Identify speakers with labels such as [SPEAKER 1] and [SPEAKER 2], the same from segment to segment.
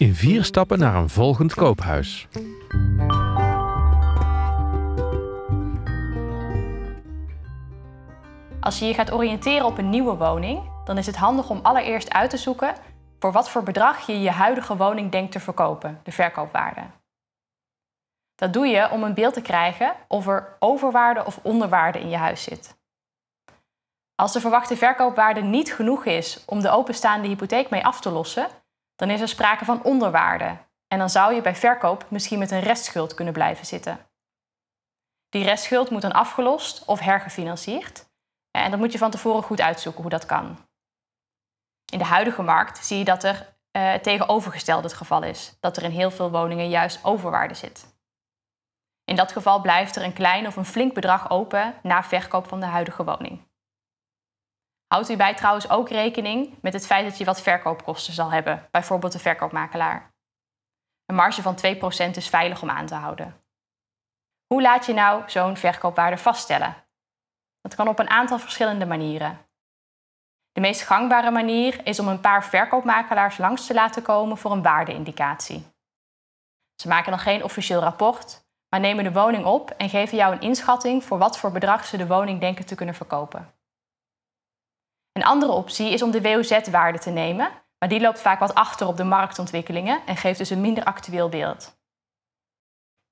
[SPEAKER 1] In vier stappen naar een volgend koophuis.
[SPEAKER 2] Als je je gaat oriënteren op een nieuwe woning, dan is het handig om allereerst uit te zoeken voor wat voor bedrag je je huidige woning denkt te verkopen, de verkoopwaarde. Dat doe je om een beeld te krijgen of er overwaarde of onderwaarde in je huis zit. Als de verwachte verkoopwaarde niet genoeg is om de openstaande hypotheek mee af te lossen, dan is er sprake van onderwaarde en dan zou je bij verkoop misschien met een restschuld kunnen blijven zitten. Die restschuld moet dan afgelost of hergefinancierd en dat moet je van tevoren goed uitzoeken hoe dat kan. In de huidige markt zie je dat er uh, tegenovergesteld het geval is, dat er in heel veel woningen juist overwaarde zit. In dat geval blijft er een klein of een flink bedrag open na verkoop van de huidige woning. Houdt u bij trouwens ook rekening met het feit dat je wat verkoopkosten zal hebben, bijvoorbeeld de verkoopmakelaar. Een marge van 2% is veilig om aan te houden. Hoe laat je nou zo'n verkoopwaarde vaststellen? Dat kan op een aantal verschillende manieren. De meest gangbare manier is om een paar verkoopmakelaars langs te laten komen voor een waardeindicatie. Ze maken dan geen officieel rapport, maar nemen de woning op en geven jou een inschatting voor wat voor bedrag ze de woning denken te kunnen verkopen. Een andere optie is om de WOZ-waarde te nemen, maar die loopt vaak wat achter op de marktontwikkelingen en geeft dus een minder actueel beeld.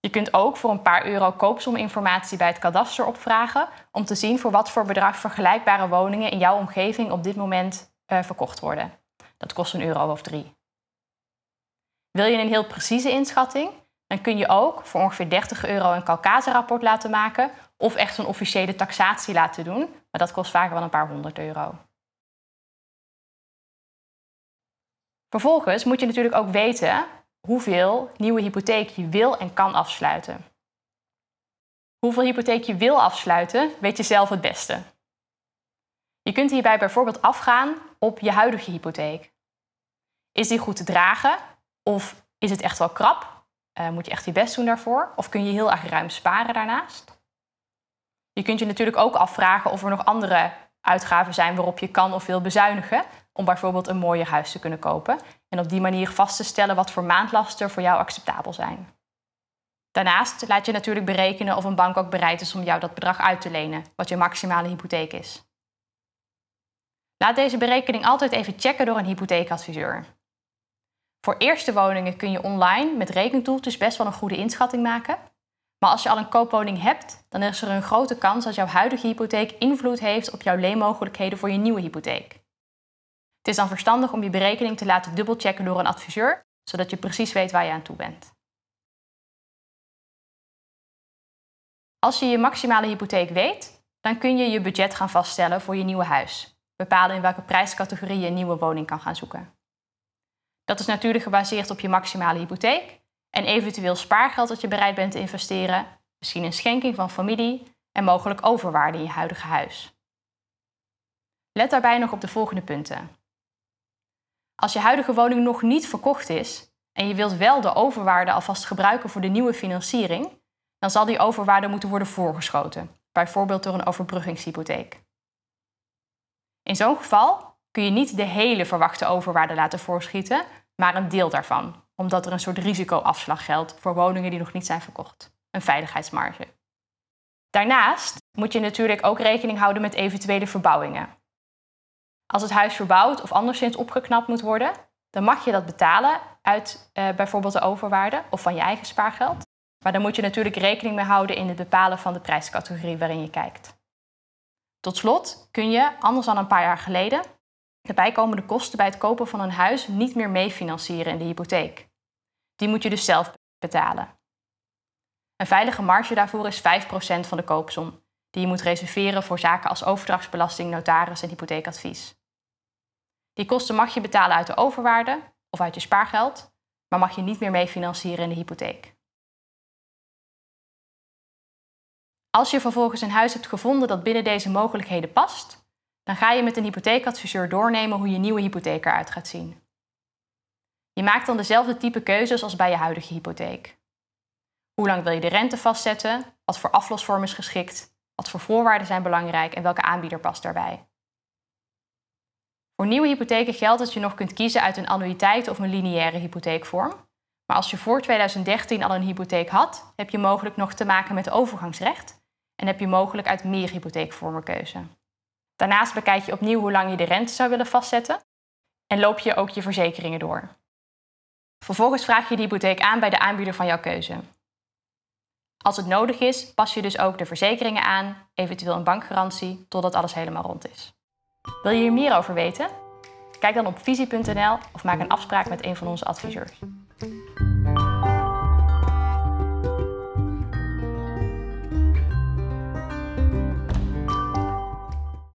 [SPEAKER 2] Je kunt ook voor een paar euro koopsominformatie bij het kadaster opvragen om te zien voor wat voor bedrag vergelijkbare woningen in jouw omgeving op dit moment uh, verkocht worden. Dat kost een euro of drie. Wil je een heel precieze inschatting? Dan kun je ook voor ongeveer 30 euro een Calcasa-rapport laten maken of echt een officiële taxatie laten doen, maar dat kost vaak wel een paar honderd euro. Vervolgens moet je natuurlijk ook weten hoeveel nieuwe hypotheek je wil en kan afsluiten. Hoeveel hypotheek je wil afsluiten, weet je zelf het beste. Je kunt hierbij bijvoorbeeld afgaan op je huidige hypotheek. Is die goed te dragen of is het echt wel krap? Uh, moet je echt je best doen daarvoor? Of kun je heel erg ruim sparen daarnaast? Je kunt je natuurlijk ook afvragen of er nog andere uitgaven zijn waarop je kan of wil bezuinigen om bijvoorbeeld een mooier huis te kunnen kopen en op die manier vast te stellen wat voor maandlasten voor jou acceptabel zijn. Daarnaast laat je natuurlijk berekenen of een bank ook bereid is om jou dat bedrag uit te lenen, wat je maximale hypotheek is. Laat deze berekening altijd even checken door een hypotheekadviseur. Voor eerste woningen kun je online met rekentoeltjes best wel een goede inschatting maken. Maar als je al een koopwoning hebt, dan is er een grote kans dat jouw huidige hypotheek invloed heeft op jouw leenmogelijkheden voor je nieuwe hypotheek. Het is dan verstandig om je berekening te laten dubbelchecken door een adviseur, zodat je precies weet waar je aan toe bent. Als je je maximale hypotheek weet, dan kun je je budget gaan vaststellen voor je nieuwe huis. Bepalen in welke prijscategorie je een nieuwe woning kan gaan zoeken. Dat is natuurlijk gebaseerd op je maximale hypotheek en eventueel spaargeld dat je bereid bent te investeren, misschien een schenking van familie en mogelijk overwaarde in je huidige huis. Let daarbij nog op de volgende punten. Als je huidige woning nog niet verkocht is en je wilt wel de overwaarde alvast gebruiken voor de nieuwe financiering, dan zal die overwaarde moeten worden voorgeschoten, bijvoorbeeld door een overbruggingshypotheek. In zo'n geval kun je niet de hele verwachte overwaarde laten voorschieten, maar een deel daarvan, omdat er een soort risicoafslag geldt voor woningen die nog niet zijn verkocht, een veiligheidsmarge. Daarnaast moet je natuurlijk ook rekening houden met eventuele verbouwingen. Als het huis verbouwd of anderszins opgeknapt moet worden, dan mag je dat betalen uit uh, bijvoorbeeld de overwaarde of van je eigen spaargeld. Maar dan moet je natuurlijk rekening mee houden in het bepalen van de prijscategorie waarin je kijkt. Tot slot kun je, anders dan een paar jaar geleden, de bijkomende kosten bij het kopen van een huis niet meer meefinancieren in de hypotheek. Die moet je dus zelf betalen. Een veilige marge daarvoor is 5% van de koopsom, die je moet reserveren voor zaken als overdrachtsbelasting, notaris en hypotheekadvies. Die kosten mag je betalen uit de overwaarde of uit je spaargeld, maar mag je niet meer mee financieren in de hypotheek. Als je vervolgens een huis hebt gevonden dat binnen deze mogelijkheden past, dan ga je met een hypotheekadviseur doornemen hoe je nieuwe hypotheek eruit gaat zien. Je maakt dan dezelfde type keuzes als bij je huidige hypotheek. Hoe lang wil je de rente vastzetten? Wat voor aflosvorm is geschikt? Wat voor voorwaarden zijn belangrijk en welke aanbieder past daarbij? Voor nieuwe hypotheken geldt dat je nog kunt kiezen uit een annuïteit of een lineaire hypotheekvorm. Maar als je voor 2013 al een hypotheek had, heb je mogelijk nog te maken met overgangsrecht en heb je mogelijk uit meer hypotheekvormen keuze. Daarnaast bekijk je opnieuw hoe lang je de rente zou willen vastzetten en loop je ook je verzekeringen door. Vervolgens vraag je de hypotheek aan bij de aanbieder van jouw keuze. Als het nodig is, pas je dus ook de verzekeringen aan, eventueel een bankgarantie, totdat alles helemaal rond is. Wil je hier meer over weten? Kijk dan op visie.nl of maak een afspraak met een van onze adviseurs.